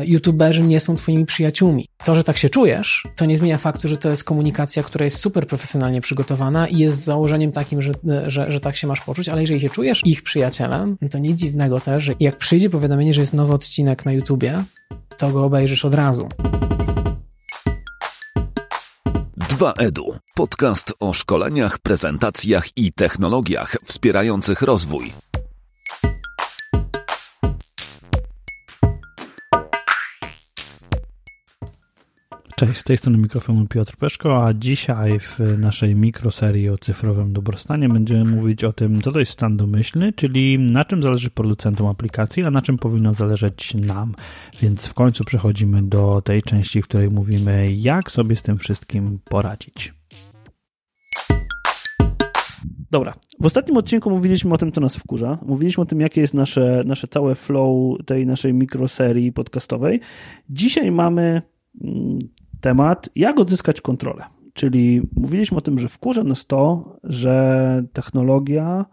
YouTuberzy nie są twoimi przyjaciółmi. To, że tak się czujesz, to nie zmienia faktu, że to jest komunikacja, która jest super profesjonalnie przygotowana i jest założeniem takim, że, że, że tak się masz poczuć, ale jeżeli się czujesz ich przyjacielem, to nic dziwnego też, że jak przyjdzie powiadomienie, że jest nowy odcinek na YouTubie, to go obejrzysz od razu. 2EDU. Podcast o szkoleniach, prezentacjach i technologiach wspierających rozwój. Cześć, z tej strony mikrofonu Piotr Peszko, a dzisiaj w naszej mikroserii o cyfrowym dobrostanie będziemy mówić o tym, co to jest stan domyślny, czyli na czym zależy producentom aplikacji, a na czym powinno zależeć nam. Więc w końcu przechodzimy do tej części, w której mówimy, jak sobie z tym wszystkim poradzić. Dobra, w ostatnim odcinku mówiliśmy o tym, co nas wkurza. Mówiliśmy o tym, jakie jest nasze, nasze całe flow tej naszej mikroserii podcastowej. Dzisiaj mamy mm, temat, jak odzyskać kontrolę. Czyli mówiliśmy o tym, że wkurza nas to, że technologia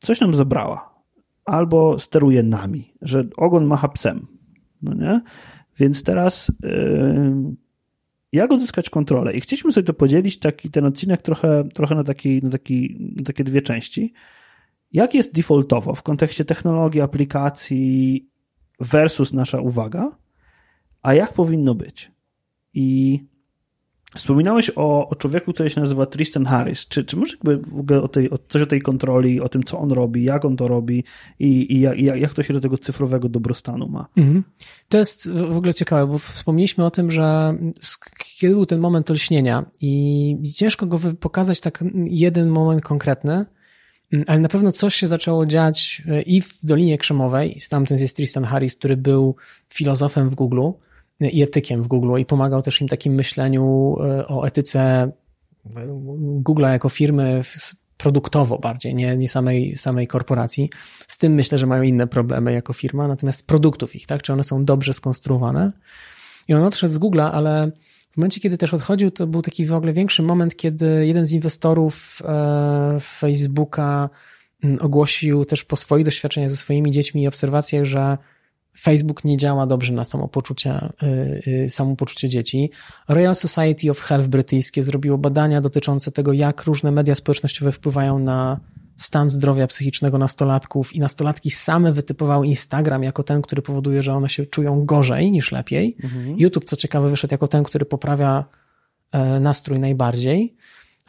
coś nam zabrała albo steruje nami, że ogon macha psem. No nie? Więc teraz yy, jak odzyskać kontrolę? I chcieliśmy sobie to podzielić, taki, ten odcinek trochę, trochę na, taki, na, taki, na takie dwie części. Jak jest defaultowo w kontekście technologii, aplikacji versus nasza uwaga, a jak powinno być? I wspominałeś o, o człowieku, który się nazywa Tristan Harris. Czy, czy może jakby w ogóle o tej, o, coś o tej kontroli, o tym, co on robi, jak on to robi i, i jak, jak to się do tego cyfrowego dobrostanu ma? Mhm. To jest w ogóle ciekawe, bo wspomnieliśmy o tym, że kiedy był ten moment olśnienia i ciężko go pokazać tak jeden moment konkretny, ale na pewno coś się zaczęło dziać e, i w Dolinie Krzemowej, stamtąd jest Tristan Harris, który był filozofem w Google, i etykiem w Google i pomagał też im takim myśleniu e, o etyce e, Google'a jako firmy produktowo bardziej, nie, nie samej, samej korporacji. Z tym myślę, że mają inne problemy jako firma, natomiast produktów ich, tak? Czy one są dobrze skonstruowane? I on odszedł z Google'a, ale w momencie, kiedy też odchodził, to był taki w ogóle większy moment, kiedy jeden z inwestorów e, Facebooka mm, ogłosił też po swoich doświadczeniach ze swoimi dziećmi i obserwacjach, że Facebook nie działa dobrze na samopoczucie, y, y, samopoczucie dzieci. Royal Society of Health brytyjskie zrobiło badania dotyczące tego, jak różne media społecznościowe wpływają na stan zdrowia psychicznego nastolatków i nastolatki same wytypowały Instagram jako ten, który powoduje, że one się czują gorzej niż lepiej. Mhm. YouTube, co ciekawe, wyszedł jako ten, który poprawia e, nastrój najbardziej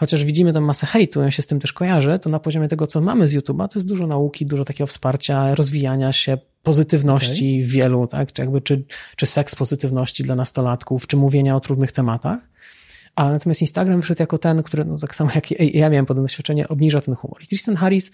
chociaż widzimy tam masę hejtu, on się z tym też kojarzy, to na poziomie tego, co mamy z YouTube'a, to jest dużo nauki, dużo takiego wsparcia, rozwijania się, pozytywności okay. wielu, tak? Czy, jakby, czy, czy seks pozytywności dla nastolatków, czy mówienia o trudnych tematach. A natomiast Instagram wyszedł jako ten, który, no tak samo jak ja miałem podobne doświadczenie, obniża ten humor. I Tristan Harris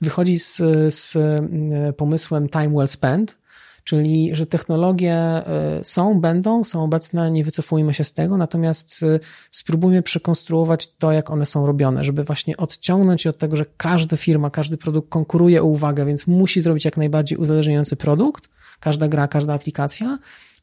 wychodzi z, z e, pomysłem time well spent, Czyli, że technologie y, są, będą, są obecne, nie wycofujmy się z tego, natomiast y, spróbujmy przekonstruować to, jak one są robione, żeby właśnie odciągnąć się od tego, że każda firma, każdy produkt konkuruje o uwagę, więc musi zrobić jak najbardziej uzależniający produkt, każda gra, każda aplikacja,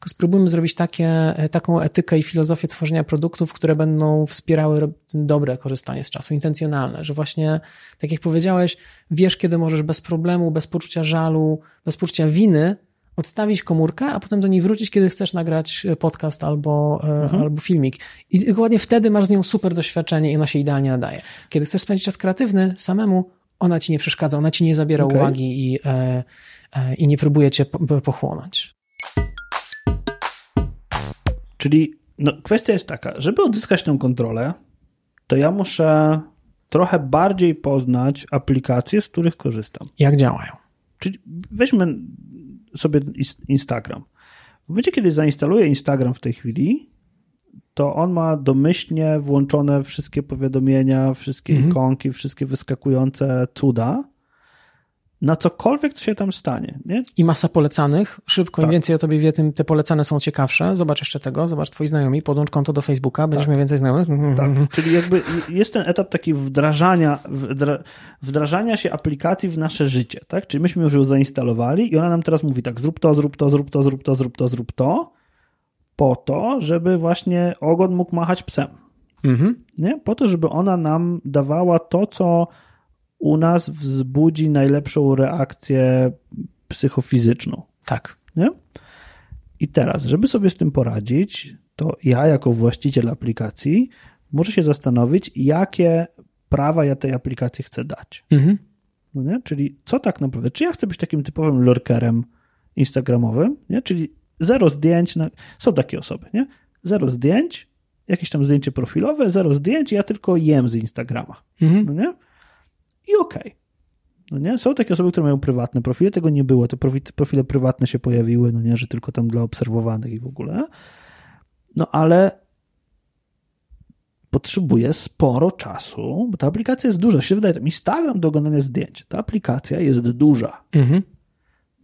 spróbujmy zrobić takie, y, taką etykę i filozofię tworzenia produktów, które będą wspierały dobre korzystanie z czasu, intencjonalne, że właśnie, tak jak powiedziałeś, wiesz, kiedy możesz bez problemu, bez poczucia żalu, bez poczucia winy odstawić komórkę, a potem do niej wrócić, kiedy chcesz nagrać e, podcast albo, e, mhm. albo filmik. I dokładnie wtedy masz z nią super doświadczenie i ona się idealnie nadaje. Kiedy chcesz spędzić czas kreatywny samemu, ona ci nie przeszkadza, ona ci nie zabiera okay. uwagi i, e, e, i nie próbuje cię pochłonąć. Czyli no, kwestia jest taka, żeby odzyskać tę kontrolę, to ja muszę trochę bardziej poznać aplikacje, z których korzystam. Jak działają? Czyli weźmy sobie Instagram. W momencie, kiedy zainstaluję Instagram w tej chwili, to on ma domyślnie włączone wszystkie powiadomienia, wszystkie mhm. ikonki, wszystkie wyskakujące cuda na cokolwiek, co się tam stanie. Nie? I masa polecanych. Szybko, tak. im więcej o tobie wie, tym te polecane są ciekawsze. Zobacz jeszcze tego, zobacz twoi znajomi, podłącz konto do Facebooka, będziesz tak. miał więcej znajomych. Tak. Czyli jakby jest ten etap taki wdrażania, wdrażania się aplikacji w nasze życie. Tak? Czyli myśmy już ją zainstalowali i ona nam teraz mówi tak, zrób to, zrób to, zrób to, zrób to, zrób to, zrób to, po to, żeby właśnie ogon mógł machać psem. Mhm. Nie? Po to, żeby ona nam dawała to, co u nas wzbudzi najlepszą reakcję psychofizyczną. Tak. Nie? I teraz, żeby sobie z tym poradzić, to ja jako właściciel aplikacji muszę się zastanowić, jakie prawa ja tej aplikacji chcę dać. Mhm. No nie? Czyli co tak naprawdę, czy ja chcę być takim typowym lurkerem instagramowym, nie? czyli zero zdjęć, na... są takie osoby, nie? zero zdjęć, jakieś tam zdjęcie profilowe, zero zdjęć, ja tylko jem z Instagrama. Mhm. No nie? I okej. Okay. No nie? Są takie osoby, które mają prywatne profile, tego nie było, te profile prywatne się pojawiły, no nie, że tylko tam dla obserwowanych i w ogóle. No ale potrzebuje sporo czasu, bo ta aplikacja jest duża. Się wydaje, Instagram do oglądania zdjęć. Ta aplikacja jest duża. Mhm.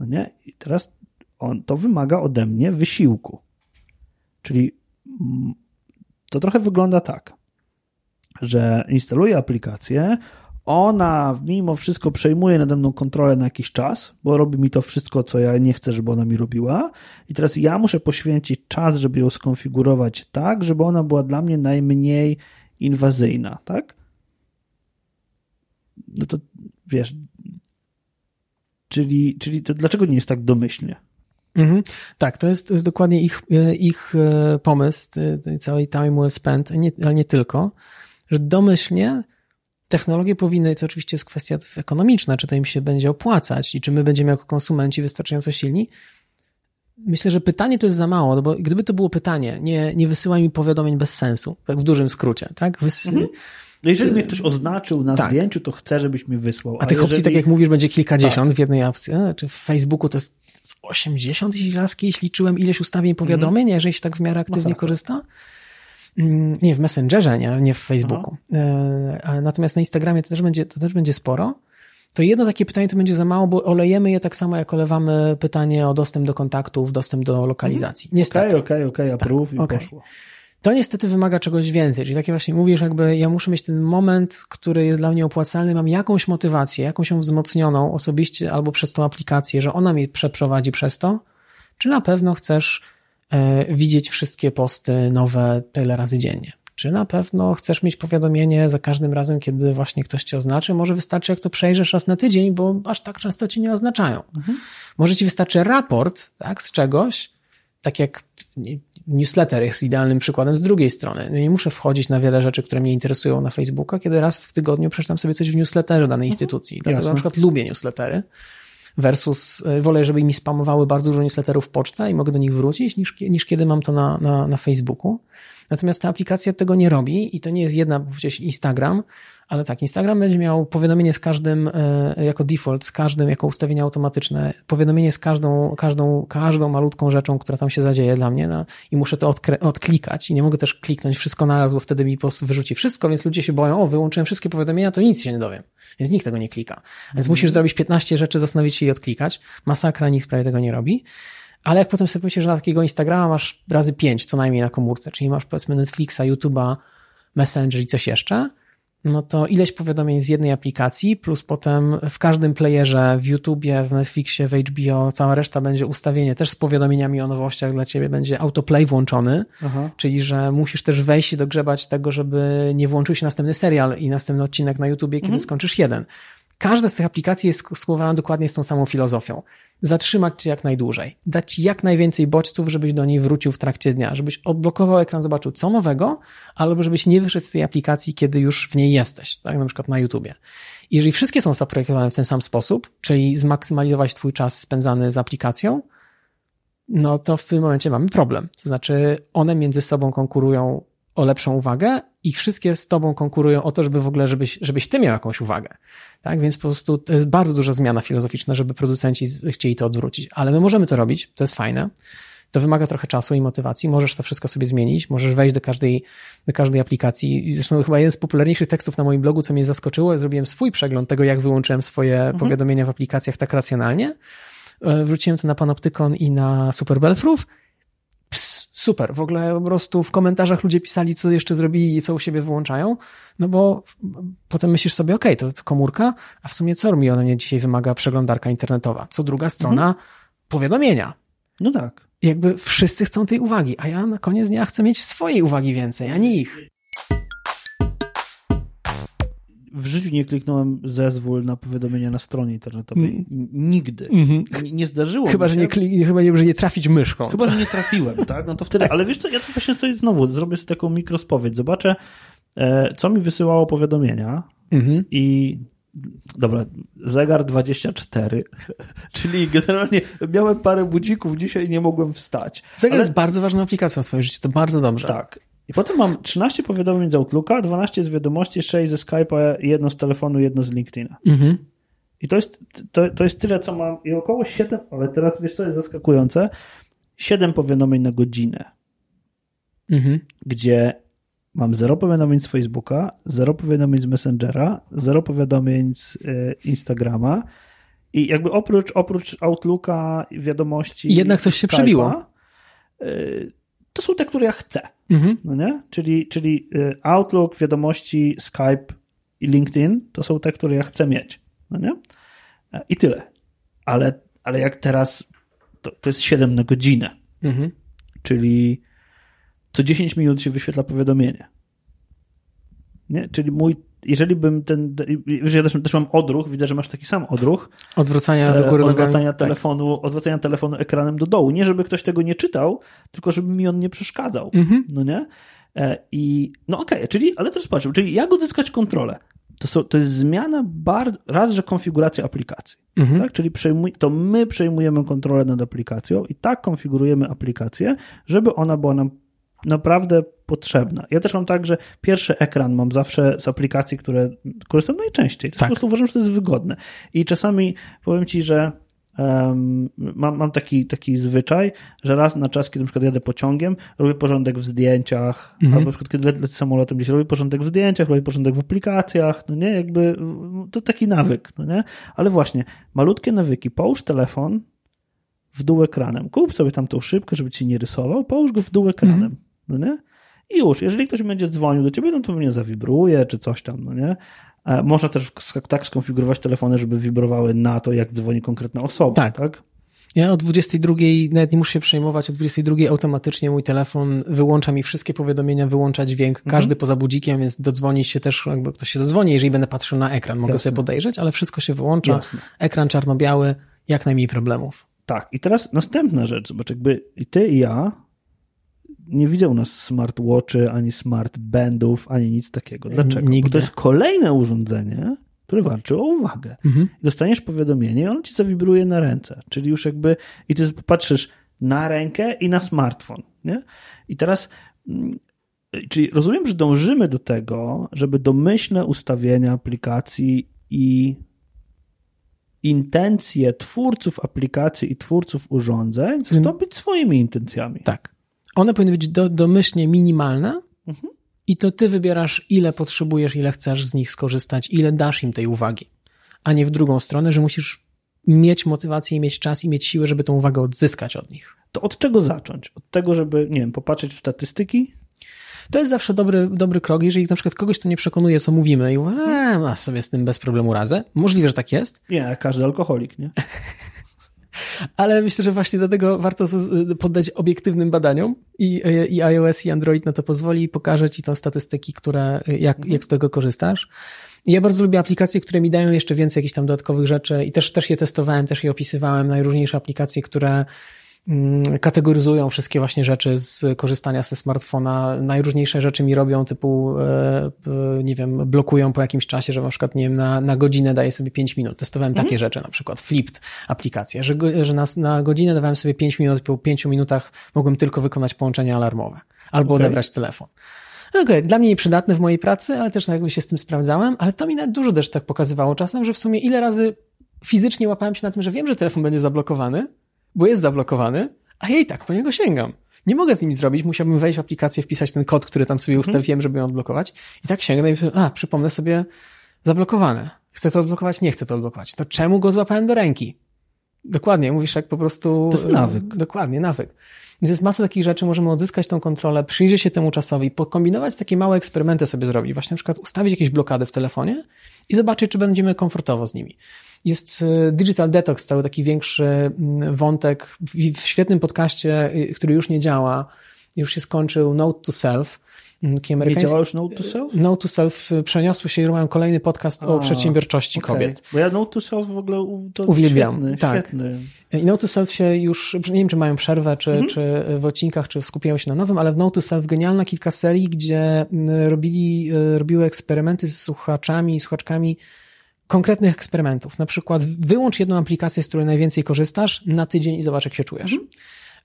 No nie? I teraz on, to wymaga ode mnie wysiłku. Czyli mm, to trochę wygląda tak, że instaluję aplikację, ona mimo wszystko przejmuje nade mną kontrolę na jakiś czas, bo robi mi to wszystko, co ja nie chcę, żeby ona mi robiła. I teraz ja muszę poświęcić czas, żeby ją skonfigurować tak, żeby ona była dla mnie najmniej inwazyjna, tak? No to wiesz, czyli, czyli to dlaczego nie jest tak domyślnie? Mhm. Tak, to jest, to jest dokładnie ich, ich e, pomysł, tej całej time well spent, nie, ale nie tylko, że domyślnie technologie powinny, co oczywiście jest kwestia ekonomiczna, czy to im się będzie opłacać i czy my będziemy jako konsumenci wystarczająco silni. Myślę, że pytanie to jest za mało, no bo gdyby to było pytanie, nie, nie wysyłaj mi powiadomień bez sensu, tak w dużym skrócie, tak? Wysy... Mhm. No jeżeli mnie ktoś oznaczył na tak. zdjęciu, to chcę, żebyś mi wysłał. A, tych jeżeli... opcji, tak jak mówisz, będzie kilkadziesiąt tak. w jednej opcji. Czy w Facebooku to jest 80 raz kiedyś liczyłem ileś ustawień powiadomień, mhm. jeżeli się tak w miarę aktywnie Masakra. korzysta. Mm, nie, w Messengerze, nie, nie w Facebooku. Aha. Natomiast na Instagramie to też, będzie, to też będzie sporo. To jedno takie pytanie to będzie za mało, bo olejemy je tak samo, jak olewamy pytanie o dostęp do kontaktów, dostęp do lokalizacji. Mhm. Niestety. Okej, okej, okej, approve tak, i okay. poszło. To niestety wymaga czegoś więcej, czyli takie właśnie mówisz, jakby ja muszę mieć ten moment, który jest dla mnie opłacalny, mam jakąś motywację, jakąś ją wzmocnioną osobiście albo przez tą aplikację, że ona mnie przeprowadzi przez to, czy na pewno chcesz E, widzieć wszystkie posty nowe tyle razy dziennie. Czy na pewno chcesz mieć powiadomienie za każdym razem, kiedy właśnie ktoś cię oznaczy? Może wystarczy, jak to przejrzysz raz na tydzień, bo aż tak często cię nie oznaczają. Mhm. Może ci wystarczy raport, tak, z czegoś, tak jak newsletter jest idealnym przykładem z drugiej strony. No nie muszę wchodzić na wiele rzeczy, które mnie interesują na Facebooka, kiedy raz w tygodniu przeczytam sobie coś w newsletterze danej mhm. instytucji. Dlatego Jasne. na przykład lubię newslettery versus e, wolę, żeby mi spamowały bardzo dużo newsletterów pocztę i mogę do nich wrócić, niż, niż kiedy mam to na, na, na Facebooku. Natomiast ta aplikacja tego nie robi i to nie jest jedna, przecież Instagram, ale tak, Instagram będzie miał powiadomienie z każdym, e, jako default, z każdym, jako ustawienie automatyczne, powiadomienie z każdą, każdą, każdą malutką rzeczą, która tam się zadzieje dla mnie no, i muszę to odklikać i nie mogę też kliknąć wszystko naraz, bo wtedy mi po prostu wyrzuci wszystko, więc ludzie się boją, o, wyłączyłem wszystkie powiadomienia, to nic się nie dowiem. Więc nikt tego nie klika. Więc mhm. musisz zrobić 15 rzeczy, zastanowić się i odklikać. Masakra, nikt prawie tego nie robi. Ale jak potem sobie pomyślisz, że na takiego Instagrama masz razy 5 co najmniej na komórce, czyli masz powiedzmy Netflixa, YouTube'a, Messenger i coś jeszcze, no to ileś powiadomień z jednej aplikacji, plus potem w każdym playerze, w YouTubie, w Netflixie, w HBO, cała reszta będzie ustawienie też z powiadomieniami o nowościach dla ciebie, będzie autoplay włączony, Aha. czyli że musisz też wejść i dogrzebać tego, żeby nie włączył się następny serial i następny odcinek na YouTubie, kiedy mhm. skończysz jeden. Każda z tych aplikacji jest skłowana dokładnie z tą samą filozofią zatrzymać cię jak najdłużej, dać ci jak najwięcej bodźców, żebyś do niej wrócił w trakcie dnia, żebyś odblokował ekran, zobaczył co nowego, albo żebyś nie wyszedł z tej aplikacji, kiedy już w niej jesteś, tak na przykład na YouTubie. Jeżeli wszystkie są zaprojektowane w ten sam sposób, czyli zmaksymalizować twój czas spędzany z aplikacją, no to w tym momencie mamy problem. To znaczy, one między sobą konkurują o lepszą uwagę i wszystkie z tobą konkurują o to, żeby w ogóle, żebyś, żebyś ty miał jakąś uwagę. Tak, więc po prostu to jest bardzo duża zmiana filozoficzna, żeby producenci chcieli to odwrócić. Ale my możemy to robić, to jest fajne. To wymaga trochę czasu i motywacji. Możesz to wszystko sobie zmienić, możesz wejść do każdej, do każdej aplikacji. Zresztą chyba jeden z popularniejszych tekstów na moim blogu, co mnie zaskoczyło, zrobiłem swój przegląd tego, jak wyłączyłem swoje mhm. powiadomienia w aplikacjach tak racjonalnie. E, wróciłem to na Panoptykon i na Super Belfrów super. W ogóle po prostu w komentarzach ludzie pisali, co jeszcze zrobili i co u siebie wyłączają, no bo potem myślisz sobie, okej, okay, to komórka, a w sumie co mi ona nie dzisiaj wymaga przeglądarka internetowa? Co druga strona? Mhm. Powiadomienia. No tak. Jakby wszyscy chcą tej uwagi, a ja na koniec dnia chcę mieć swojej uwagi więcej, a nie ich w życiu nie kliknąłem zezwól na powiadomienia na stronie internetowej. Mm. Nigdy. Mhm. Nie, nie zdarzyło Chyba, mi że się. nie, kli- chyba nie, że nie trafić myszką. Chyba, że nie trafiłem, tak? No to wtedy, ale wiesz co, ja to właśnie sobie znowu zrobię sobie taką mikrospowiedź. Zobaczę, e, co mi wysyłało powiadomienia Mhm. i dobra, zegar 24, czyli generalnie miałem parę budzików dzisiaj nie mogłem wstać. Zegar Ale- jest bardzo ważną aplikacją w swoim życiu, to bardzo dobrze. Tak. I potem mam 13 powiadomień z Outlooka, 12 z wiadomości, 6 ze Skype'a, jedno z telefonu, jedno z LinkedIna. Mhm. I to jest, to, to jest tyle, co mam. I około 7, ale teraz wiesz, co jest zaskakujące? 7 powiadomień na godzinę, Mhm. gdzie mam 0 powiadomień z Facebooka, 0 powiadomień z Messengera, 0 powiadomień z e, Instagrama. I jakby oprócz, oprócz Outlooka, wiadomości. I jednak coś się Skype'a, przebiło. e, To są te, które ja chcę. Mhm. No nie? Czyli, czyli y, Outlook, wiadomości, Skype i LinkedIn to są te, które ja chcę mieć. No nie? E, I tyle. Ale, ale jak teraz, to, to jest 7 na godzinę, Mhm. czyli co 10 minut się wyświetla powiadomienie. Nie? Czyli mój, jeżeli bym ten, że ja też, też mam odruch, widzę, że masz taki sam odruch, Odwracania do e, góry odwracania. Tak. telefonu, odwracania telefonu ekranem do dołu. Nie, żeby ktoś tego nie czytał, tylko żeby mi on nie przeszkadzał. Mhm. No nie? E, I no okej, czyli, ale teraz patrzę, czyli jak odzyskać kontrolę? To, są, to jest zmiana bardzo, raz, że konfiguracja aplikacji. Mhm. Tak? Czyli przejmuj, to my przejmujemy kontrolę nad aplikacją i tak konfigurujemy aplikację, żeby ona była nam naprawdę potrzebna. Ja też mam tak, że pierwszy ekran mam zawsze z aplikacji, które korzystam najczęściej. Tak. po prostu uważam, że to jest wygodne. I czasami powiem ci, że em, mam, mam taki, taki zwyczaj, że raz na czas, kiedy na przykład jadę pociągiem, robię porządek w zdjęciach, Mhm. albo na przykład kiedy lecę samolotem gdzieś, robię porządek w zdjęciach, robię porządek w aplikacjach, no nie, jakby to taki nawyk, no nie? Ale właśnie, malutkie nawyki, połóż telefon w dół ekranem, kup sobie tam tą szybkę, żeby ci nie rysował, połóż go w dół ekranem, Mhm. no nie? I już, jeżeli ktoś będzie dzwonił do ciebie, no to pewnie zawibruje, czy coś tam, no nie? E, Można też tak skonfigurować telefony, żeby wibrowały na to, jak dzwoni konkretna osoba, Tak. tak? Ja o 22, nawet nie muszę się przejmować, o 22 automatycznie mój telefon wyłącza mi wszystkie powiadomienia, wyłącza dźwięk, Mhm. każdy poza budzikiem, więc dodzwonić się też, jakby ktoś się dodzwoni, jeżeli będę patrzył na ekran, mogę Jasne. sobie podejrzeć, ale wszystko się wyłącza, Jasne. ekran czarno-biały, jak najmniej problemów. Tak, i teraz następna rzecz, zobacz, jakby i ty i ja nie widzę u nas smartwatchy, ani smart bandów, ani nic takiego. Dlaczego? Bo Nigdy. to jest kolejne urządzenie, które walczy o uwagę. Mhm. Dostaniesz powiadomienie i ono ci zawibruje na ręce, czyli już jakby i ty patrzysz na rękę i na smartfon, nie? I teraz mm, czyli rozumiem, że dążymy do tego, żeby domyślne ustawienia aplikacji i intencje twórców aplikacji i twórców urządzeń zastąpić swoimi intencjami. Tak. One powinny być do, domyślnie minimalne Mhm. i to ty wybierasz, ile potrzebujesz, ile chcesz z nich skorzystać, ile dasz im tej uwagi, a nie w drugą stronę, że musisz mieć motywację i mieć czas i mieć siłę, żeby tą uwagę odzyskać od nich. To od czego zacząć? Od tego, żeby, nie wiem, popatrzeć w statystyki? To jest zawsze dobry, dobry krok, jeżeli na przykład kogoś to nie przekonuje, co mówimy i uważa, eee, a sobie z tym bez problemu radzę. Możliwe, że tak jest, Nie, każdy alkoholik, nie? ale myślę, że właśnie dlatego warto poddać obiektywnym badaniom i, i iOS i Android na to pozwoli i pokaże ci to statystyki, które, jak, jak z tego korzystasz. Ja bardzo lubię aplikacje, które mi dają jeszcze więcej jakichś tam dodatkowych rzeczy i też, też je testowałem, też je opisywałem, najróżniejsze aplikacje, które kategoryzują wszystkie właśnie rzeczy z korzystania ze smartfona. Najróżniejsze rzeczy mi robią, typu, e, nie wiem, blokują po jakimś czasie, że na przykład, nie wiem, na, na godzinę daję sobie 5 minut. Testowałem takie rzeczy, na przykład Flipped aplikacja, że, że na, na godzinę dawałem sobie 5 minut, po 5 minutach mogłem tylko wykonać połączenie alarmowe albo Okej. odebrać telefon. Okej, dla mnie nieprzydatne w mojej pracy, ale też jakby się z tym sprawdzałem, ale to mi nawet dużo też tak pokazywało czasem, że w sumie ile razy fizycznie łapałem się na tym, że wiem, że telefon będzie zablokowany, bo jest zablokowany, a ja i tak po niego sięgam. Nie mogę z nim zrobić, musiałbym wejść w aplikację, wpisać ten kod, który tam sobie ustawiłem, żeby ją odblokować. I tak sięgnę i a, przypomnę sobie, zablokowane. Chcę to odblokować, nie chcę to odblokować. To czemu go złapałem do ręki? Dokładnie, mówisz jak po prostu... To jest nawyk. Dokładnie, nawyk. Więc jest masa takich rzeczy, możemy odzyskać tą kontrolę, przyjrzeć się temu czasowi, pokombinować takie małe eksperymenty sobie zrobić. Właśnie na przykład ustawić jakieś blokady w telefonie i zobaczyć, czy będziemy komfortowo z nimi. Jest e, Digital Detox, cały taki większy mm, wątek w świetnym podcaście, y, który już nie działa, już się skończył Note to Self, Taki amerykański... Nie działa już Note to Self? Note to Self przeniosły się i robią kolejny podcast A, o przedsiębiorczości okay. kobiet. Bo ja Note to Self w ogóle to uwielbiam. Świetny, tak. Świetny. I Note to Self się już, nie wiem czy mają przerwę, czy, mhm. czy w odcinkach, czy skupiają się na nowym, ale w Note to Self genialna kilka serii, gdzie robili, e, robiły eksperymenty z słuchaczami i słuchaczkami konkretnych eksperymentów. Na przykład wyłącz jedną aplikację, z której najwięcej korzystasz na tydzień i zobacz, jak się czujesz. Mhm.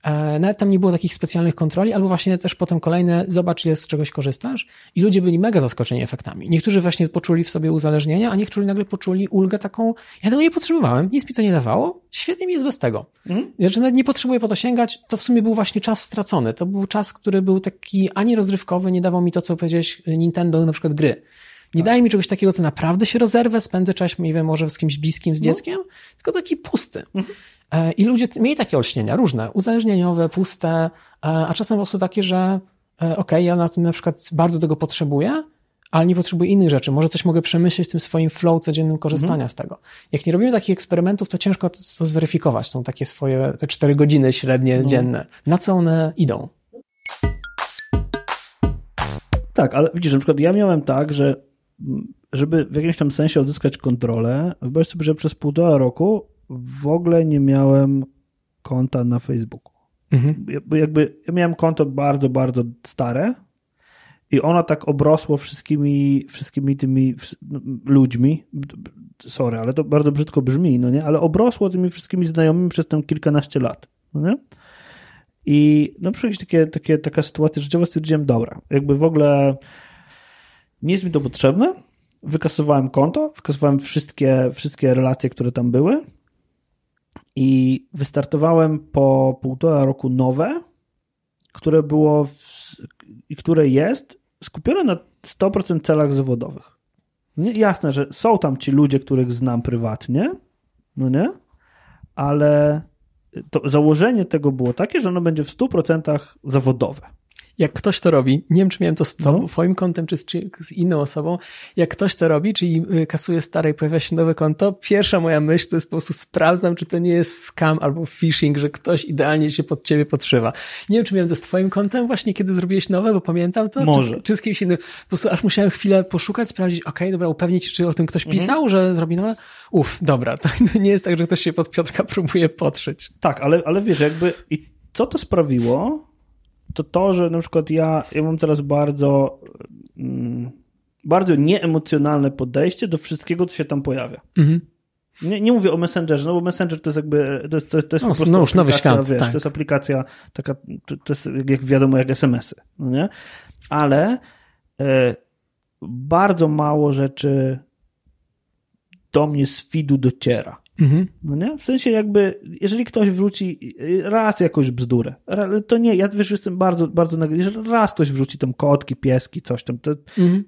E, nawet tam nie było takich specjalnych kontroli, albo właśnie też potem kolejne, zobacz, ile z czegoś korzystasz. I ludzie byli mega zaskoczeni efektami. Niektórzy właśnie poczuli w sobie uzależnienie, a niektórzy nagle poczuli ulgę taką, ja tego nie potrzebowałem, nic mi to nie dawało, świetnie mi jest bez tego. Mhm. Znaczy nawet nie potrzebuję po to sięgać, to w sumie był właśnie czas stracony. To był czas, który był taki ani rozrywkowy, nie dawał mi to, co powiedziałeś, Nintendo, na przykład gry. Nie tak. daje mi czegoś takiego, co naprawdę się rozerwę, spędzę czas, nie wiem, może z kimś bliskim, z no. dzieckiem, no. tylko taki pusty. Mhm. E, I ludzie mieli takie olśnienia, różne, uzależnieniowe, puste, e, a czasem po prostu takie, że e, okej, okay, ja na tym na przykład bardzo tego potrzebuję, ale nie potrzebuję innych rzeczy. Może coś mogę przemyśleć w tym swoim flow codziennym korzystania mhm. z tego. Jak nie robimy takich eksperymentów, to ciężko to, to zweryfikować, tą takie swoje, te cztery godziny średnie no. dzienne. Na co one idą? Tak, ale widzisz, na przykład ja miałem tak, że żeby w jakimś tam sensie odzyskać kontrolę, wyobraź sobie, że przez półtora roku w ogóle nie miałem konta na Facebooku. Mhm. Jakby ja miałem konto bardzo, bardzo stare i ono tak obrosło wszystkimi, wszystkimi tymi ludźmi. Sorry, ale to bardzo brzydko brzmi, no nie? Ale obrosło tymi wszystkimi znajomymi przez tam kilkanaście lat, no nie? I no przychodzi takie, takie, taka sytuacja życiowa, stwierdziłem, dobra, jakby w ogóle nie jest mi to potrzebne, wykasowałem konto, wykasowałem wszystkie, wszystkie relacje, które tam były i wystartowałem po półtora roku nowe, które było i które jest skupione na 100% celach zawodowych. Nie, jasne, że są tam ci ludzie, których znam prywatnie, no nie? Ale to założenie tego było takie, że ono będzie w 100% zawodowe jak ktoś to robi, nie wiem, czy miałem to z tobą, no. twoim kontem, czy z, czy z, inną osobą, jak ktoś to robi, czyli y, kasuje stare i pojawia się nowe konto, pierwsza moja myśl to jest po prostu sprawdzam, czy to nie jest scam albo phishing, że ktoś idealnie się pod ciebie podszywa. Nie wiem, czy miałem to z twoim kontem właśnie, kiedy zrobiłeś nowe, bo pamiętam to, Może. Czy, czy z kimś innym. Po prostu aż musiałem chwilę poszukać, sprawdzić, okej, okay, dobra, upewnić, czy o tym ktoś mhm. pisał, że zrobi nowe. Uff, dobra, to nie jest tak, że ktoś się pod Piotrka próbuje podszyć. Tak, ale, ale wiesz, jakby i co to sprawiło, to to, że na przykład ja, ja mam teraz bardzo mm, bardzo nieemocjonalne podejście do wszystkiego, co się tam pojawia. Mhm. Nie, nie mówię o Messengerze, no bo Messenger to jest jakby, to jest, to jest, to jest no, po prostu no, już nowy świat, wiesz, tak. to jest aplikacja taka, to, jest jak wiadomo jak SMS-y, no nie? Ale e, bardzo mało rzeczy do mnie z feedu dociera. Mhm. No nie? W sensie jakby, jeżeli ktoś wrzuci raz jakąś bzdurę, to nie, ja wiesz, jestem bardzo, bardzo, jeżeli raz ktoś wrzuci tam kotki, pieski, coś tam, to mhm.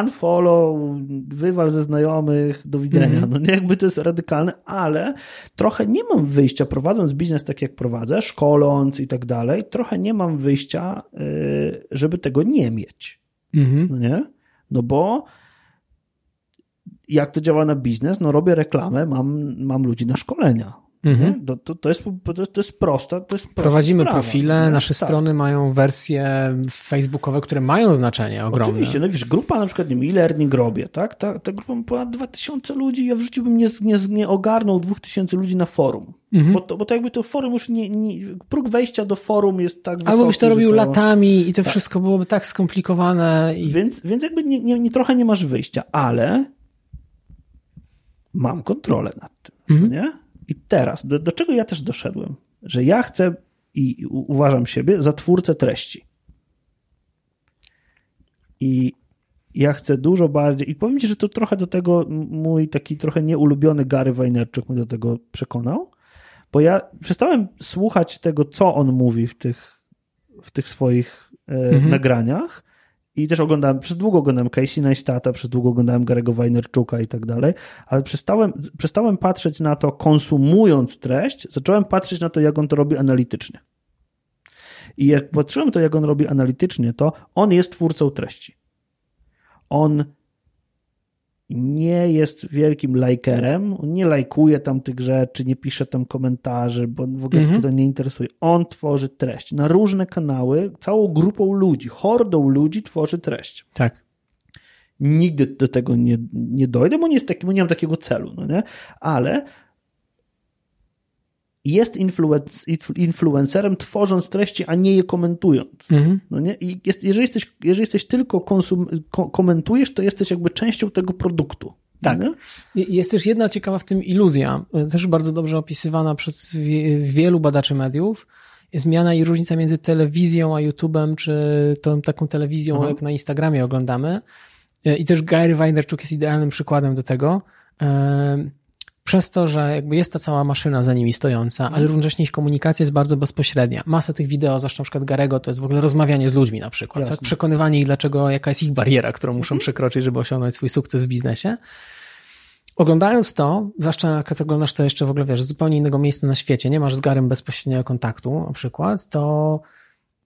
unfollow, wywal ze znajomych, do widzenia, mhm. no nie, jakby to jest radykalne, ale trochę nie mam wyjścia, prowadząc biznes tak jak prowadzę, szkoląc i tak dalej, trochę nie mam wyjścia, y, żeby tego nie mieć. Mhm. No nie? No bo jak to działa na biznes? No robię reklamę, mam, mam ludzi na szkolenia. Mhm. To, to, to, jest, to jest proste. To jest Prowadzimy sprawa, profile, nie? nasze tak. strony mają wersje facebookowe, które mają znaczenie ogromne. Oczywiście, no wiesz, grupa na przykład, nie wiem, e-learning robię, tak? Ta, ta grupa ma ponad 2000 ludzi, ja wrzuciłbym, nie, nie, nie ogarnął 2000 ludzi na forum. Mhm. Bo, to, bo to jakby to forum już nie, nie, próg wejścia do forum jest tak wysoki. Albo byś to robił to... latami i to tak. wszystko byłoby tak skomplikowane. I... Więc, więc jakby nie, nie, nie, trochę nie masz wyjścia, ale mam kontrolę nad tym. Mhm. Nie? I teraz, do, do czego ja też doszedłem? Że ja chcę i uważam siebie za twórcę treści. I ja chcę dużo bardziej, i powiem ci, że to trochę do tego mój taki trochę nieulubiony Gary Vaynerchuk mnie do tego przekonał, bo ja przestałem słuchać tego, co on mówi w tych, w tych swoich e, mhm. nagraniach i też oglądałem, przez długo oglądałem Casey Neistata, przez długo oglądałem Garego Wajnerczuka i tak dalej, ale przestałem, przestałem patrzeć na to konsumując treść, zacząłem patrzeć na to, jak on to robi analitycznie. I jak patrzyłem to, jak on robi analitycznie, to on jest twórcą treści. On nie jest wielkim lajkerem, on nie lajkuje tam tych rzeczy, nie pisze tam komentarzy, bo w ogóle Mhm. to nie interesuje. On tworzy treść na różne kanały, całą grupą ludzi, hordą ludzi tworzy treść. Tak. Nigdy do tego nie, nie dojdę, bo nie, jest taki, bo nie mam takiego celu, no nie? Ale jest influenc, influencerem tworząc treści, a nie je komentując. Mhm. No nie? I jest, jeżeli, jesteś, jeżeli jesteś tylko konsum, ko, komentujesz, to jesteś jakby częścią tego produktu. Tak. Jest też jedna ciekawa w tym iluzja, y, też bardzo dobrze opisywana przez wie, wielu badaczy mediów. Zmiana i różnica między telewizją a YouTube'em, czy tą taką telewizją, Aha. jak na Instagramie oglądamy. Y, I też Gary Vaynerchuk jest idealnym przykładem do tego. Przez to, że jakby jest ta cała maszyna za nimi stojąca, ale równocześnie ich komunikacja jest bardzo bezpośrednia. Masa tych wideo, zwłaszcza na przykład Garego, to jest w ogóle rozmawianie z ludźmi na przykład. Tak? Przekonywanie ich, dlaczego, jaka jest ich bariera, którą muszą przekroczyć, żeby osiągnąć swój sukces w biznesie. Oglądając to, zwłaszcza jak ty oglądasz to jeszcze w ogóle, wiesz, z zupełnie innego miejsca na świecie, nie masz z Garem bezpośredniego kontaktu na przykład, to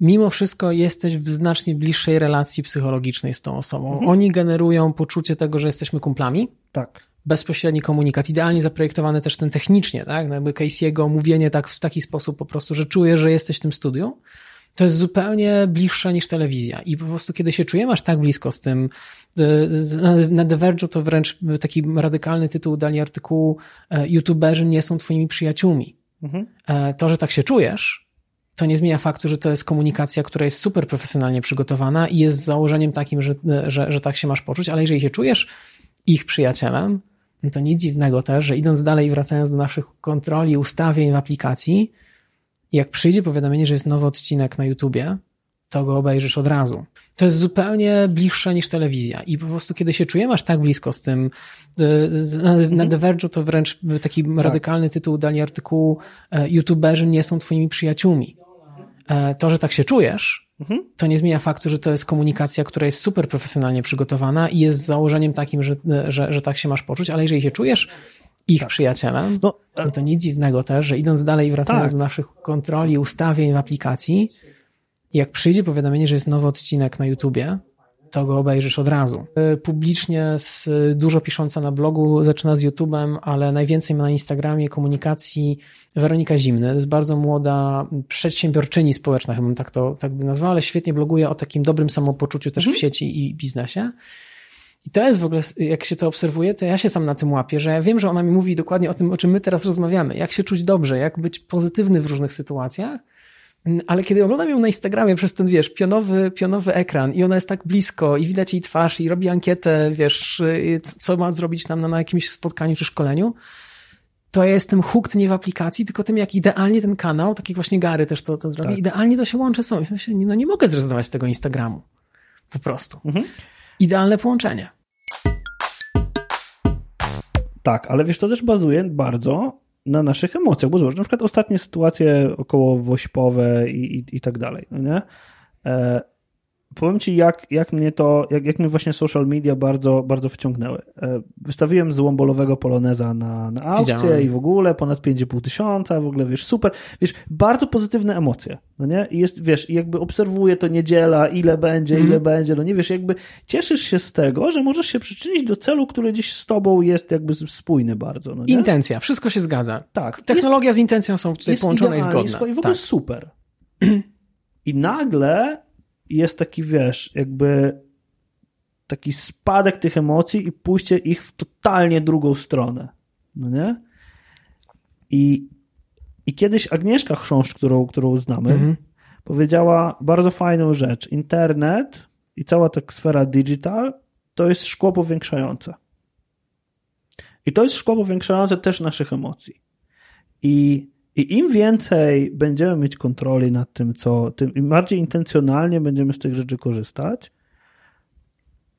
mimo wszystko jesteś w znacznie bliższej relacji psychologicznej z tą osobą. Oni generują poczucie tego, że jesteśmy kumplami, Tak. Bezpośredni komunikat, idealnie zaprojektowany też ten technicznie, tak? No jakby Casey'ego mówienie tak w taki sposób po prostu, że czujesz, że jesteś w tym studiu, to jest zupełnie bliższe niż telewizja. I po prostu, kiedy się czujemy aż tak blisko z tym, na The Verge'u to wręcz taki radykalny tytuł dali artykułu e, YouTuberzy nie są twoimi przyjaciółmi. Mhm. E, To, że tak się czujesz, to nie zmienia faktu, że to jest komunikacja, która jest super profesjonalnie przygotowana i jest założeniem takim, że, że, że tak się masz poczuć, ale jeżeli się czujesz ich przyjacielem, to nic dziwnego też, że idąc dalej i wracając do naszych kontroli, ustawień w aplikacji, jak przyjdzie powiadomienie, że jest nowy odcinek na YouTubie, to go obejrzysz od razu. To jest zupełnie bliższe niż telewizja. I po prostu, kiedy się czujemy aż tak blisko z tym, na, na The Verge'u to wręcz taki radykalny tytuł dali artykułu e, YouTuberzy nie są twoimi przyjaciółmi. E, To, że tak się czujesz, to nie zmienia faktu, że to jest komunikacja, która jest super profesjonalnie przygotowana i jest założeniem takim, że, że, że tak się masz poczuć, ale jeżeli się czujesz ich przyjacielem, No, e, no to nic dziwnego też, że idąc dalej i wracając Tak. do naszych kontroli, ustawień w aplikacji, jak przyjdzie powiadomienie, że jest nowy odcinek na YouTubie, to go obejrzysz od razu. Y, Publicznie z, dużo pisząca na blogu, zaczyna z YouTube'em, ale najwięcej ma na Instagramie komunikacji Weronika Zimny. To jest bardzo młoda przedsiębiorczyni społeczna, chyba tak to tak by nazwała, ale świetnie bloguje o takim dobrym samopoczuciu też w sieci i biznesie. I to jest w ogóle, jak się to obserwuje, to ja się sam na tym łapię, że ja wiem, że ona mi mówi dokładnie o tym, o czym my teraz rozmawiamy. Jak się czuć dobrze, jak być pozytywny w różnych sytuacjach. Mm, Ale kiedy oglądam ją na Instagramie przez ten, wiesz, pionowy, pionowy ekran i ona jest tak blisko i widać jej twarz i robi ankietę, wiesz, y, co ma zrobić nam na, na jakimś spotkaniu czy szkoleniu, to ja jestem hooked nie w aplikacji, tylko tym, jak idealnie ten kanał, tak jak właśnie Gary też to, to zrobi, Tak. idealnie to się łączy z sobą. I Myślę, no nie mogę zrezygnować z tego Instagramu. Po prostu. Mhm. Idealne połączenie. Tak, ale wiesz, to też bazuje bardzo na naszych emocjach, bo zobacz, na przykład ostatnie sytuacje około wośpowe i, i, i tak dalej, no nie? E, powiem ci, jak, jak mnie to, jak, jak mnie właśnie social media bardzo, bardzo wciągnęły. E, wystawiłem złombolowego poloneza na, na aukcję Widziałem. i w ogóle ponad 5,5 tysiąca, w ogóle wiesz, super, wiesz, bardzo pozytywne emocje, no nie? I jest, wiesz, i jakby obserwuję to niedziela, ile będzie, Mhm. ile będzie, no nie wiesz, jakby cieszysz się z tego, że możesz się przyczynić do celu, który gdzieś z tobą jest jakby spójny bardzo, no nie? Intencja, wszystko się zgadza. Tak. Technologia z intencją są tutaj jest połączone i zgodne. I w ogóle tak. super. I nagle jest taki, wiesz, jakby taki spadek tych emocji i pójście ich w totalnie drugą stronę. No nie? I, i kiedyś Agnieszka Chrząszcz, którą, którą znamy, Mhm. powiedziała bardzo fajną rzecz. Internet i cała ta sfera digital to jest szkło powiększające. I to jest szkło powiększające też naszych emocji. I, I im więcej będziemy mieć kontroli nad tym, co, tym im bardziej intencjonalnie będziemy z tych rzeczy korzystać,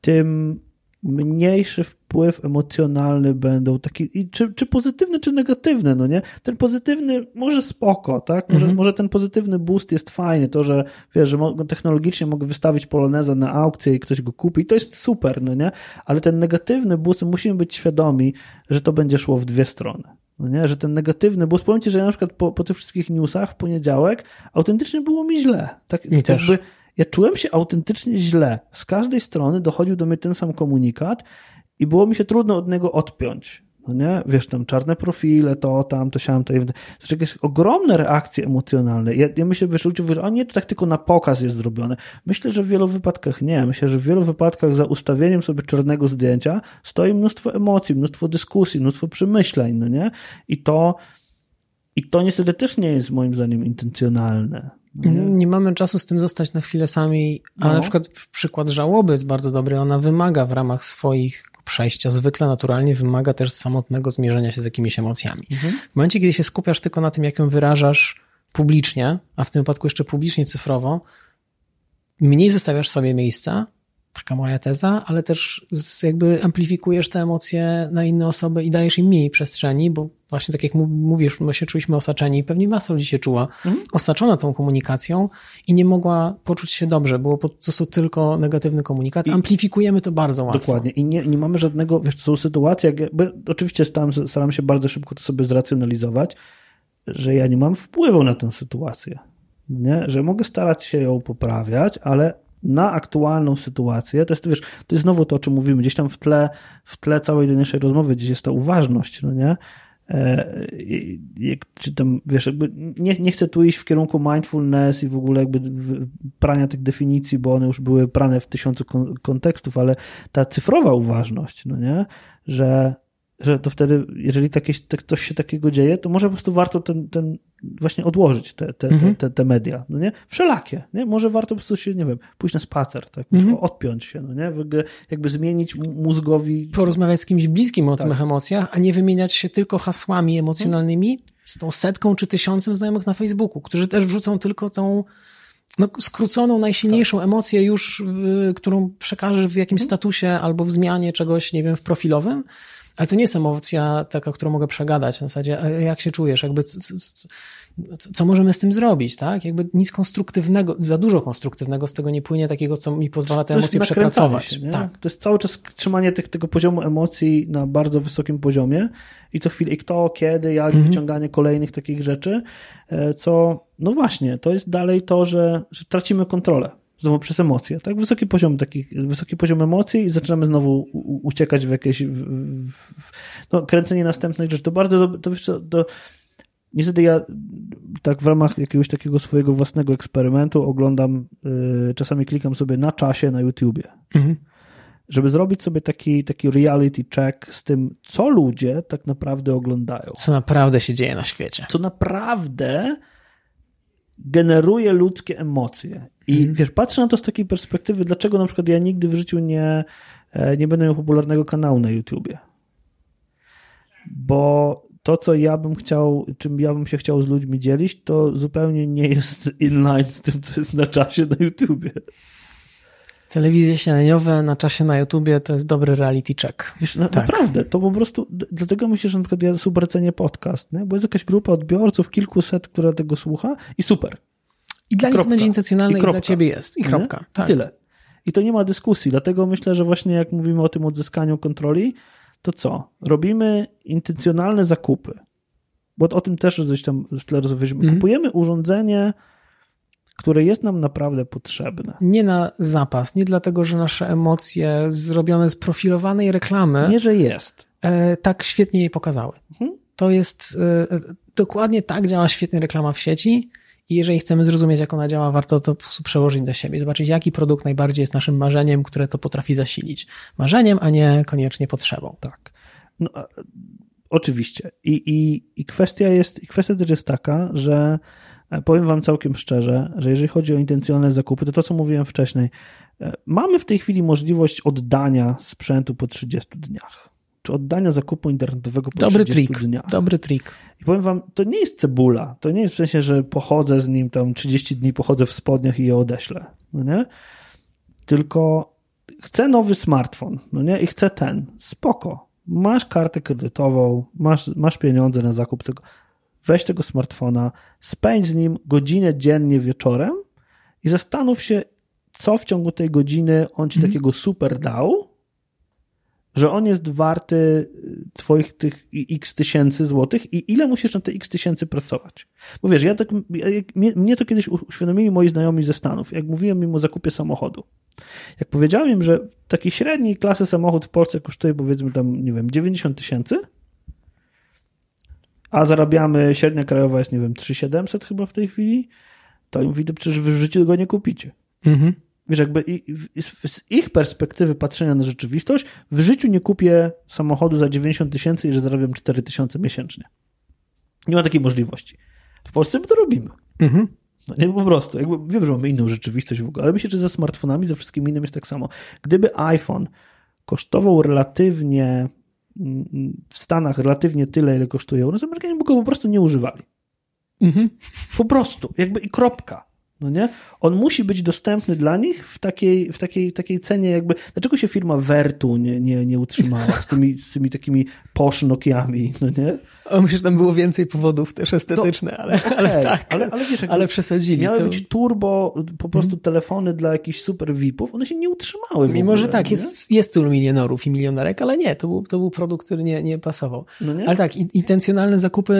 tym mniejszy wpływ emocjonalny będą taki, i czy, czy pozytywny, czy negatywny, no nie? Ten pozytywny może spoko, tak? Może, Mhm. może ten pozytywny boost jest fajny, to, że wiesz, że mogę, technologicznie mogę wystawić poloneza na aukcję i ktoś go kupi, to jest super, no nie? Ale ten negatywny boost, musimy być świadomi, że to będzie szło w dwie strony. No nie? Że ten negatywny powiem Ci, że ja na przykład po, po tych wszystkich newsach w poniedziałek autentycznie było mi źle. Tak, Mi też. jakby ja czułem się autentycznie źle. Z każdej strony dochodził do mnie ten sam komunikat i było mi się trudno od niego odpiąć. No nie? Wiesz, tam czarne profile, to, tam, to, siam, to. Znaczy jakieś ogromne reakcje emocjonalne. Ja, ja myślę, wiesz, ludzie mówią, a nie, to tak tylko na pokaz jest zrobione. Myślę, że w wielu wypadkach nie. Myślę, że w wielu wypadkach za ustawieniem sobie czarnego zdjęcia stoi mnóstwo emocji, mnóstwo dyskusji, mnóstwo przemyśleń, no nie? I to, i to niestety też nie jest moim zdaniem intencjonalne. Nie? nie? mamy czasu z tym zostać na chwilę sami, a no. na przykład przykład żałoby jest bardzo dobry. Ona wymaga w ramach swoich przejścia zwykle naturalnie wymaga też samotnego zmierzenia się z jakimiś emocjami. Mhm. W momencie, kiedy się skupiasz tylko na tym, jak ją wyrażasz publicznie, a w tym wypadku jeszcze publicznie cyfrowo, mniej zostawiasz sobie miejsca, taka moja teza, ale też jakby amplifikujesz te emocje na inne osoby i dajesz im mniej przestrzeni, bo właśnie tak jak mówisz, my się czuliśmy osaczeni, pewnie masa ludzi się czuła mhm. osaczona tą komunikacją i nie mogła poczuć się dobrze, było po prostu tylko negatywny komunikat. I Amplifikujemy to bardzo łatwo. Dokładnie i nie, nie mamy żadnego, wiesz, są sytuacje, jakby, oczywiście staram, staram się bardzo szybko to sobie zracjonalizować, że ja nie mam wpływu na tę sytuację. Nie? Że mogę starać się ją poprawiać, ale na aktualną sytuację, to jest, wiesz, to jest znowu to, o czym mówimy, gdzieś tam w tle, w tle całej naszej rozmowy, gdzieś jest ta uważność, no nie? E, czy tam, wiesz, jakby nie, nie chcę tu iść w kierunku mindfulness i w ogóle jakby prania tych definicji, bo one już były prane w tysiącu kontekstów, ale ta cyfrowa uważność, no nie? Że że to wtedy, jeżeli takie, tak, coś się takiego dzieje, to może po prostu warto ten, ten właśnie odłożyć te, te, mhm. te, te, media, no nie? Wszelakie, nie? Może warto po prostu się, nie wiem, pójść na spacer, tak? Mhm. Odpiąć się, no nie? Jakby zmienić mózgowi... Porozmawiać z kimś bliskim o tak. tych emocjach, a nie wymieniać się tylko hasłami emocjonalnymi z tą setką czy tysiącem znajomych na Facebooku, którzy też wrzucą tylko tą no, skróconą, najsilniejszą tak. emocję już, którą przekażesz w jakimś mhm. statusie albo w zmianie czegoś, nie wiem, w profilowym, ale to nie jest emocja taka, którą mogę przegadać. Na zasadzie, jak się czujesz, jakby co, co, co, możemy z tym zrobić, tak? Jakby nic konstruktywnego, za dużo konstruktywnego z tego nie płynie, takiego, co mi pozwala te emocje przepracować. Się, tak. To jest cały czas trzymanie tych, tego poziomu emocji na bardzo wysokim poziomie i co chwilę i kto, kiedy, jak, mhm. wyciąganie kolejnych takich rzeczy, e, co, no właśnie, to jest dalej to, że, że tracimy kontrolę znowu przez emocje, tak? Wysoki poziom takich, wysoki poziom emocji i zaczynamy znowu uciekać w jakieś, w, w, no, kręcenie następnych rzeczy. To bardzo, to wiesz to niestety ja tak w ramach jakiegoś takiego swojego własnego eksperymentu oglądam, y, czasami klikam sobie na czasie na YouTubie. Mhm. Żeby zrobić sobie taki, taki reality check z tym, co ludzie tak naprawdę oglądają. Co naprawdę się dzieje na świecie. Co naprawdę generuje ludzkie emocje. I mm. wiesz, patrzę na to z takiej perspektywy, dlaczego na przykład ja nigdy w życiu nie, e, nie będę miał popularnego kanału na YouTubie. Bo to, co ja bym chciał, czym ja bym się chciał z ludźmi dzielić, to zupełnie nie jest inline z tym, co jest na czasie na YouTubie. Telewizje śniadaniowe na czasie na YouTubie to jest dobry reality check. Wiesz, na, tak. naprawdę, to po prostu, dlatego myślę, że na przykład ja super cenię podcast, nie? bo jest jakaś grupa odbiorców, kilkuset, która tego słucha i super. I dla nich będzie intencjonalne i, i, dla ciebie jest. I kropka. Tak. I tyle. I to nie ma dyskusji, dlatego myślę, że właśnie jak mówimy o tym odzyskaniu kontroli, to co? Robimy intencjonalne zakupy, bo o tym też coś tam w tle rozmawialiśmy. Mm. Kupujemy urządzenie, które jest nam naprawdę potrzebne. Nie na zapas, nie dlatego, że nasze emocje zrobione z profilowanej reklamy. Nie, że jest. E, tak świetnie jej pokazały. Mhm. To jest e, dokładnie tak działa świetnie reklama w sieci. I jeżeli chcemy zrozumieć, jak ona działa, warto to po prostu przełożyć do siebie, zobaczyć, jaki produkt najbardziej jest naszym marzeniem, które to potrafi zasilić. Marzeniem, a nie koniecznie potrzebą. Tak. No, oczywiście. I, i, i kwestia jest, i kwestia też jest taka, że E, powiem Wam całkiem szczerze, że jeżeli chodzi o intencjonalne zakupy, to to, co mówiłem wcześniej, e, mamy w tej chwili możliwość oddania sprzętu po 30 dniach. Czy oddania zakupu internetowego po Dobry 30 trik. dniach. Dobry trik. I powiem Wam, to nie jest cebula. To nie jest w sensie, że pochodzę z nim tam 30 dni, pochodzę w spodniach i je odeślę. No nie? Tylko chcę nowy smartfon, no nie? I chcę ten. Spoko. Masz kartę kredytową, masz, masz pieniądze na zakup tego weź tego smartfona, spędź z nim godzinę dziennie wieczorem i zastanów się, co w ciągu tej godziny on ci mm. takiego super dał, że on jest warty y, twoich tych x tysięcy złotych i ile musisz na te x tysięcy pracować. Bo wiesz, ja tak, mnie, mnie to kiedyś uświadomili moi znajomi ze Stanów, jak mówiłem im o zakupie samochodu. Jak powiedziałem im, że taki średniej klasy samochód w Polsce kosztuje powiedzmy tam, nie wiem, 90 tysięcy, a zarabiamy, średnia krajowa jest, nie wiem, 3700 chyba w tej chwili, to im widzę, przecież w życiu go nie kupicie. Mhm. Wiesz, jakby z ich perspektywy patrzenia na rzeczywistość, w życiu nie kupię samochodu za 90 tysięcy i że zarabiam 4 tysiące miesięcznie. Nie ma takiej możliwości. W Polsce my to robimy. Mhm. No nie po prostu. Jakby, wiem, że mamy inną rzeczywistość w ogóle, ale myślę, że ze smartfonami, ze wszystkim innym jest tak samo. Gdyby iPhone kosztował relatywnie mm, w Stanach relatywnie tyle, ile kosztuje u nas, Amerykanie by go po prostu nie używali. Mhm. Po prostu. Jakby i kropka. No nie? On musi być dostępny dla nich w takiej, w takiej, takiej cenie jakby... Dlaczego się firma Vertu nie, nie, nie utrzymała z tymi, z tymi takimi posh Nokiami, no nie? O, myślę, że tam było więcej powodów też estetycznych, no, ale, okay, ale tak. Ale, ale wiesz, ale przesadzili. Miały to... być turbo, po prostu hmm. telefony dla jakichś super VIP-ów, one się nie utrzymały. Mimo, ogóle, że tak, jest, jest tylu milionerów i milionerek, ale nie, to był, to był produkt, który nie, nie pasował. No nie? Ale tak, intencjonalne zakupy,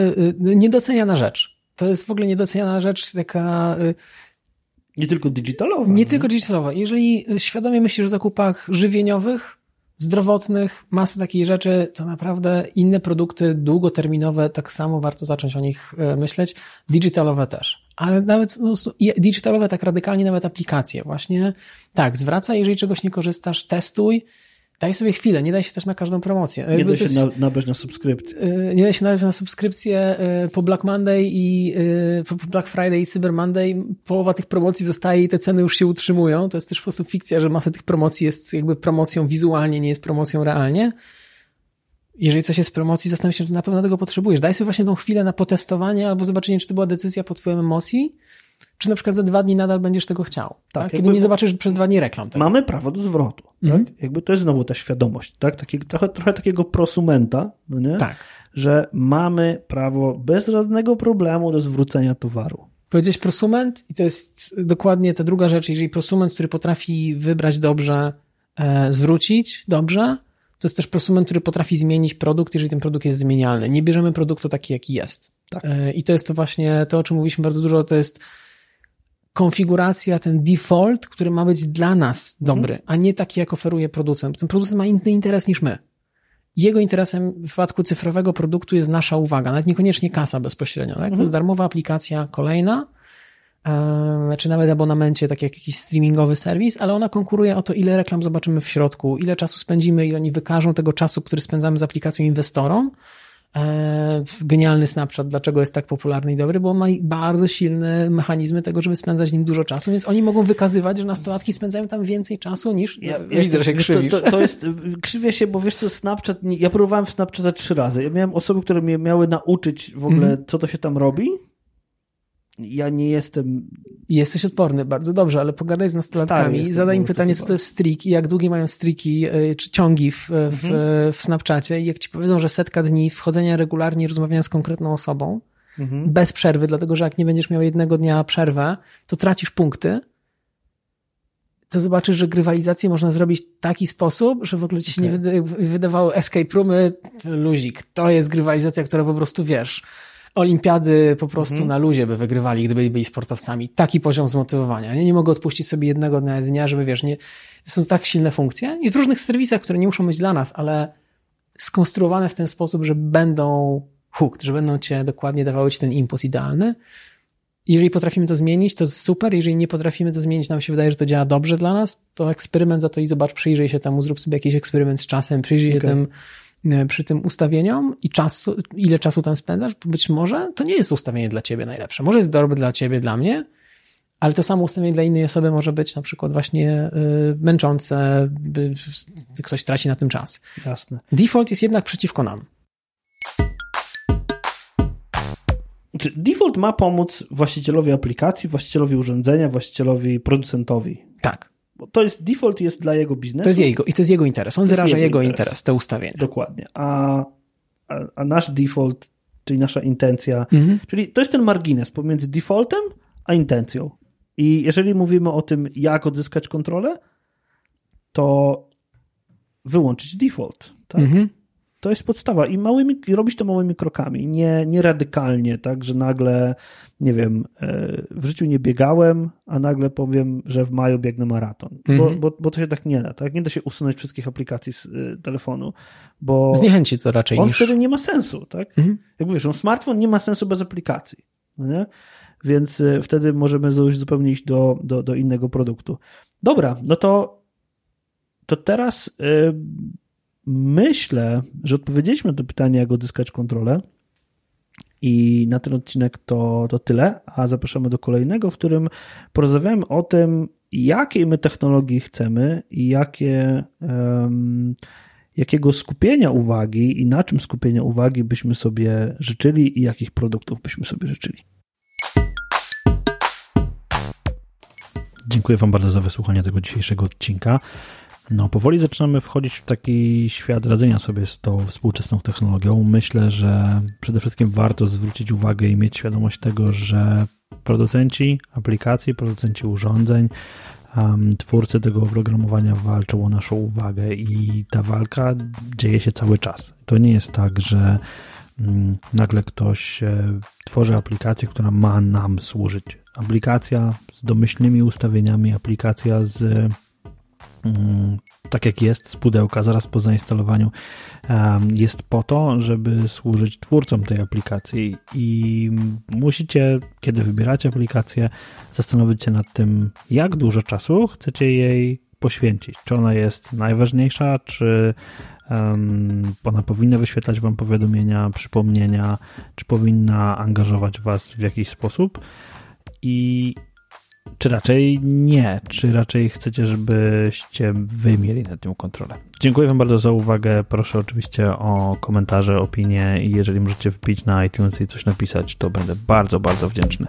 y, niedoceniana rzecz. To jest w ogóle niedoceniana rzecz, taka y, nie tylko digitalowa. Nie, tylko digitalowa. Jeżeli świadomie myślisz o zakupach żywieniowych, zdrowotnych, masy takich rzeczy, to naprawdę inne produkty długoterminowe, tak samo warto zacząć o nich e, myśleć. Digitalowe też. Ale nawet no, digitalowe tak radykalnie, nawet aplikacje. Właśnie tak, zwracaj, jeżeli czegoś nie korzystasz, testuj, Daj sobie chwilę, nie daj się też na każdą promocję. Nie daj się jest, nabrać na subskrypcję. Y, nie daj się nabrać na subskrypcję y, po Black Monday i y, po Black Friday i Cyber Monday połowa tych promocji zostaje i te ceny już się utrzymują. To jest też w sposób fikcja, że masa tych promocji jest jakby promocją wizualnie, nie jest promocją realnie. Jeżeli coś jest w promocji, zastanów się, czy na pewno tego potrzebujesz. Daj sobie właśnie tą chwilę na potestowanie albo zobaczenie, czy to była decyzja pod twoją emocji, czy na przykład za dwa dni nadal będziesz tego chciał. Tak, tak? Kiedy nie zobaczysz przez dwa dni reklam. Tak? Mamy prawo do zwrotu. Mhm. Tak? Jakby to jest znowu ta świadomość, tak? Taki, trochę, trochę takiego prosumenta, no nie? Tak. że mamy prawo bez żadnego problemu do zwrócenia towaru. Powiedzieć prosument i to jest dokładnie ta druga rzecz. Jeżeli prosument, który potrafi wybrać dobrze, e, zwrócić dobrze, to jest też prosument, który potrafi zmienić produkt, jeżeli ten produkt jest zmienialny. Nie bierzemy produktu taki, jaki jest. Tak. E, I to jest to właśnie to, o czym mówiliśmy bardzo dużo, to jest konfiguracja, ten default, który ma być dla nas mhm. dobry, a nie taki, jak oferuje producent. Ten producent ma inny interes niż my. Jego interesem w przypadku cyfrowego produktu jest nasza uwaga, nawet niekoniecznie kasa bezpośrednio. Tak? To jest mhm. darmowa aplikacja kolejna, czy nawet abonamencie, tak jak jakiś streamingowy serwis, ale ona konkuruje o to, ile reklam zobaczymy w środku, ile czasu spędzimy, ile oni wykażą tego czasu, który spędzamy z aplikacją inwestorom, genialny Snapchat, dlaczego jest tak popularny i dobry, bo on ma bardzo silne mechanizmy tego, żeby spędzać nim dużo czasu, więc oni mogą wykazywać, że nastolatki spędzają tam więcej czasu niż... Ja, ja widzę, że krzywisz. To, to, to, jest, krzywię się, bo wiesz co, Snapchat, ja próbowałem Snapchata trzy razy. Ja miałem osoby, które mnie miały nauczyć w ogóle, mm. co to się tam robi ja nie jestem. Jesteś odporny, bardzo dobrze, ale pogadaj z nastolatkami, zadaj im pytanie, co to jest streak i jak długie mają streaki e, czy ciągi w, w, mhm. w Snapchacie. I jak ci powiedzą, że setka dni wchodzenia regularnie, rozmawiania z konkretną osobą, mhm. bez przerwy, dlatego że jak nie będziesz miał jednego dnia przerwę, to tracisz punkty. To zobaczysz, że grywalizację można zrobić w taki sposób, że w ogóle ci się okay. nie wydawało escape roomy, luzik. To jest grywalizacja, która po prostu wiesz olimpiady po prostu mhm. na luzie by wygrywali, gdyby byli sportowcami. Taki poziom zmotywowania. Nie, nie mogę odpuścić sobie jednego dnia, żeby wiesz, nie, są tak silne funkcje i w różnych serwisach, które nie muszą być dla nas, ale skonstruowane w ten sposób, że będą hooked, że będą cię dokładnie dawały ci ten impuls idealny. Jeżeli potrafimy to zmienić, to super. Jeżeli nie potrafimy to zmienić, nam się wydaje, że to działa dobrze dla nas, to eksperyment za to i zobacz, przyjrzyj się temu, zrób sobie jakiś eksperyment z czasem, przyjrzyj okay. się tym przy tym ustawieniom i czasu, ile czasu tam spędzasz, być może to nie jest ustawienie dla ciebie najlepsze. Może jest dobre dla ciebie, dla mnie, ale to samo ustawienie dla innej osoby może być na przykład właśnie y, męczące, ktoś traci na tym czas. Jasne. Default jest jednak przeciwko nam. Czy default ma pomóc właścicielowi aplikacji, właścicielowi urządzenia, właścicielowi producentowi? Tak. Bo to jest, default jest dla jego biznesu. To jest jego, i to jest jego interes. On to wyraża jego, jego interes. interes, te ustawienia. Dokładnie. A, a, a nasz default, czyli nasza intencja, mhm. czyli to jest ten margines pomiędzy defaultem a intencją. I jeżeli mówimy o tym, jak odzyskać kontrolę, to wyłączyć default. Tak? Mhm. To jest podstawa i małymi, i robić to małymi krokami, nie, nie radykalnie, tak, że nagle, nie wiem, e, w życiu nie biegałem, a nagle powiem, że w maju biegnę maraton, mhm. bo, bo, bo to się tak nie da, tak, nie da się usunąć wszystkich aplikacji z y, telefonu, bo... Zniechęci to raczej on niż... wtedy nie ma sensu, tak, mhm. jak mówisz, on smartfon nie ma sensu bez aplikacji, no nie? więc y, wtedy możemy zupełnie iść do, do, do innego produktu. Dobra, no to, to teraz... Yy, Myślę, że odpowiedzieliśmy na to pytanie, jak odzyskać kontrolę. I na ten odcinek to, to tyle, a zapraszamy do kolejnego, w którym porozmawiamy o tym, jakiej my technologii chcemy i jakie, um, jakiego skupienia uwagi i na czym skupienia uwagi byśmy sobie życzyli i jakich produktów byśmy sobie życzyli. Dziękuję Wam bardzo za wysłuchanie tego dzisiejszego odcinka. No, powoli zaczynamy wchodzić w taki świat radzenia sobie z tą współczesną technologią. Myślę, że przede wszystkim warto zwrócić uwagę i mieć świadomość tego, że producenci aplikacji, producenci urządzeń, twórcy tego oprogramowania walczą o naszą uwagę i ta walka dzieje się cały czas. To nie jest tak, że um, nagle ktoś e, tworzy aplikację, która ma nam służyć. Aplikacja z domyślnymi ustawieniami, aplikacja z Mm, tak jak jest z pudełka zaraz po zainstalowaniu, jest po to, żeby służyć twórcom tej aplikacji i musicie, kiedy wybieracie aplikację, zastanowić się nad tym, jak dużo czasu chcecie jej poświęcić. Czy ona jest najważniejsza, czy ona powinna wyświetlać Wam powiadomienia, przypomnienia, czy powinna angażować Was w jakiś sposób. I czy raczej nie? Czy raczej chcecie, żebyście wy mieli nad tym kontrolę? Dziękuję Wam bardzo za uwagę. Proszę oczywiście o komentarze, opinie i jeżeli możecie wbić na iTunes i coś napisać, to będę bardzo, bardzo wdzięczny.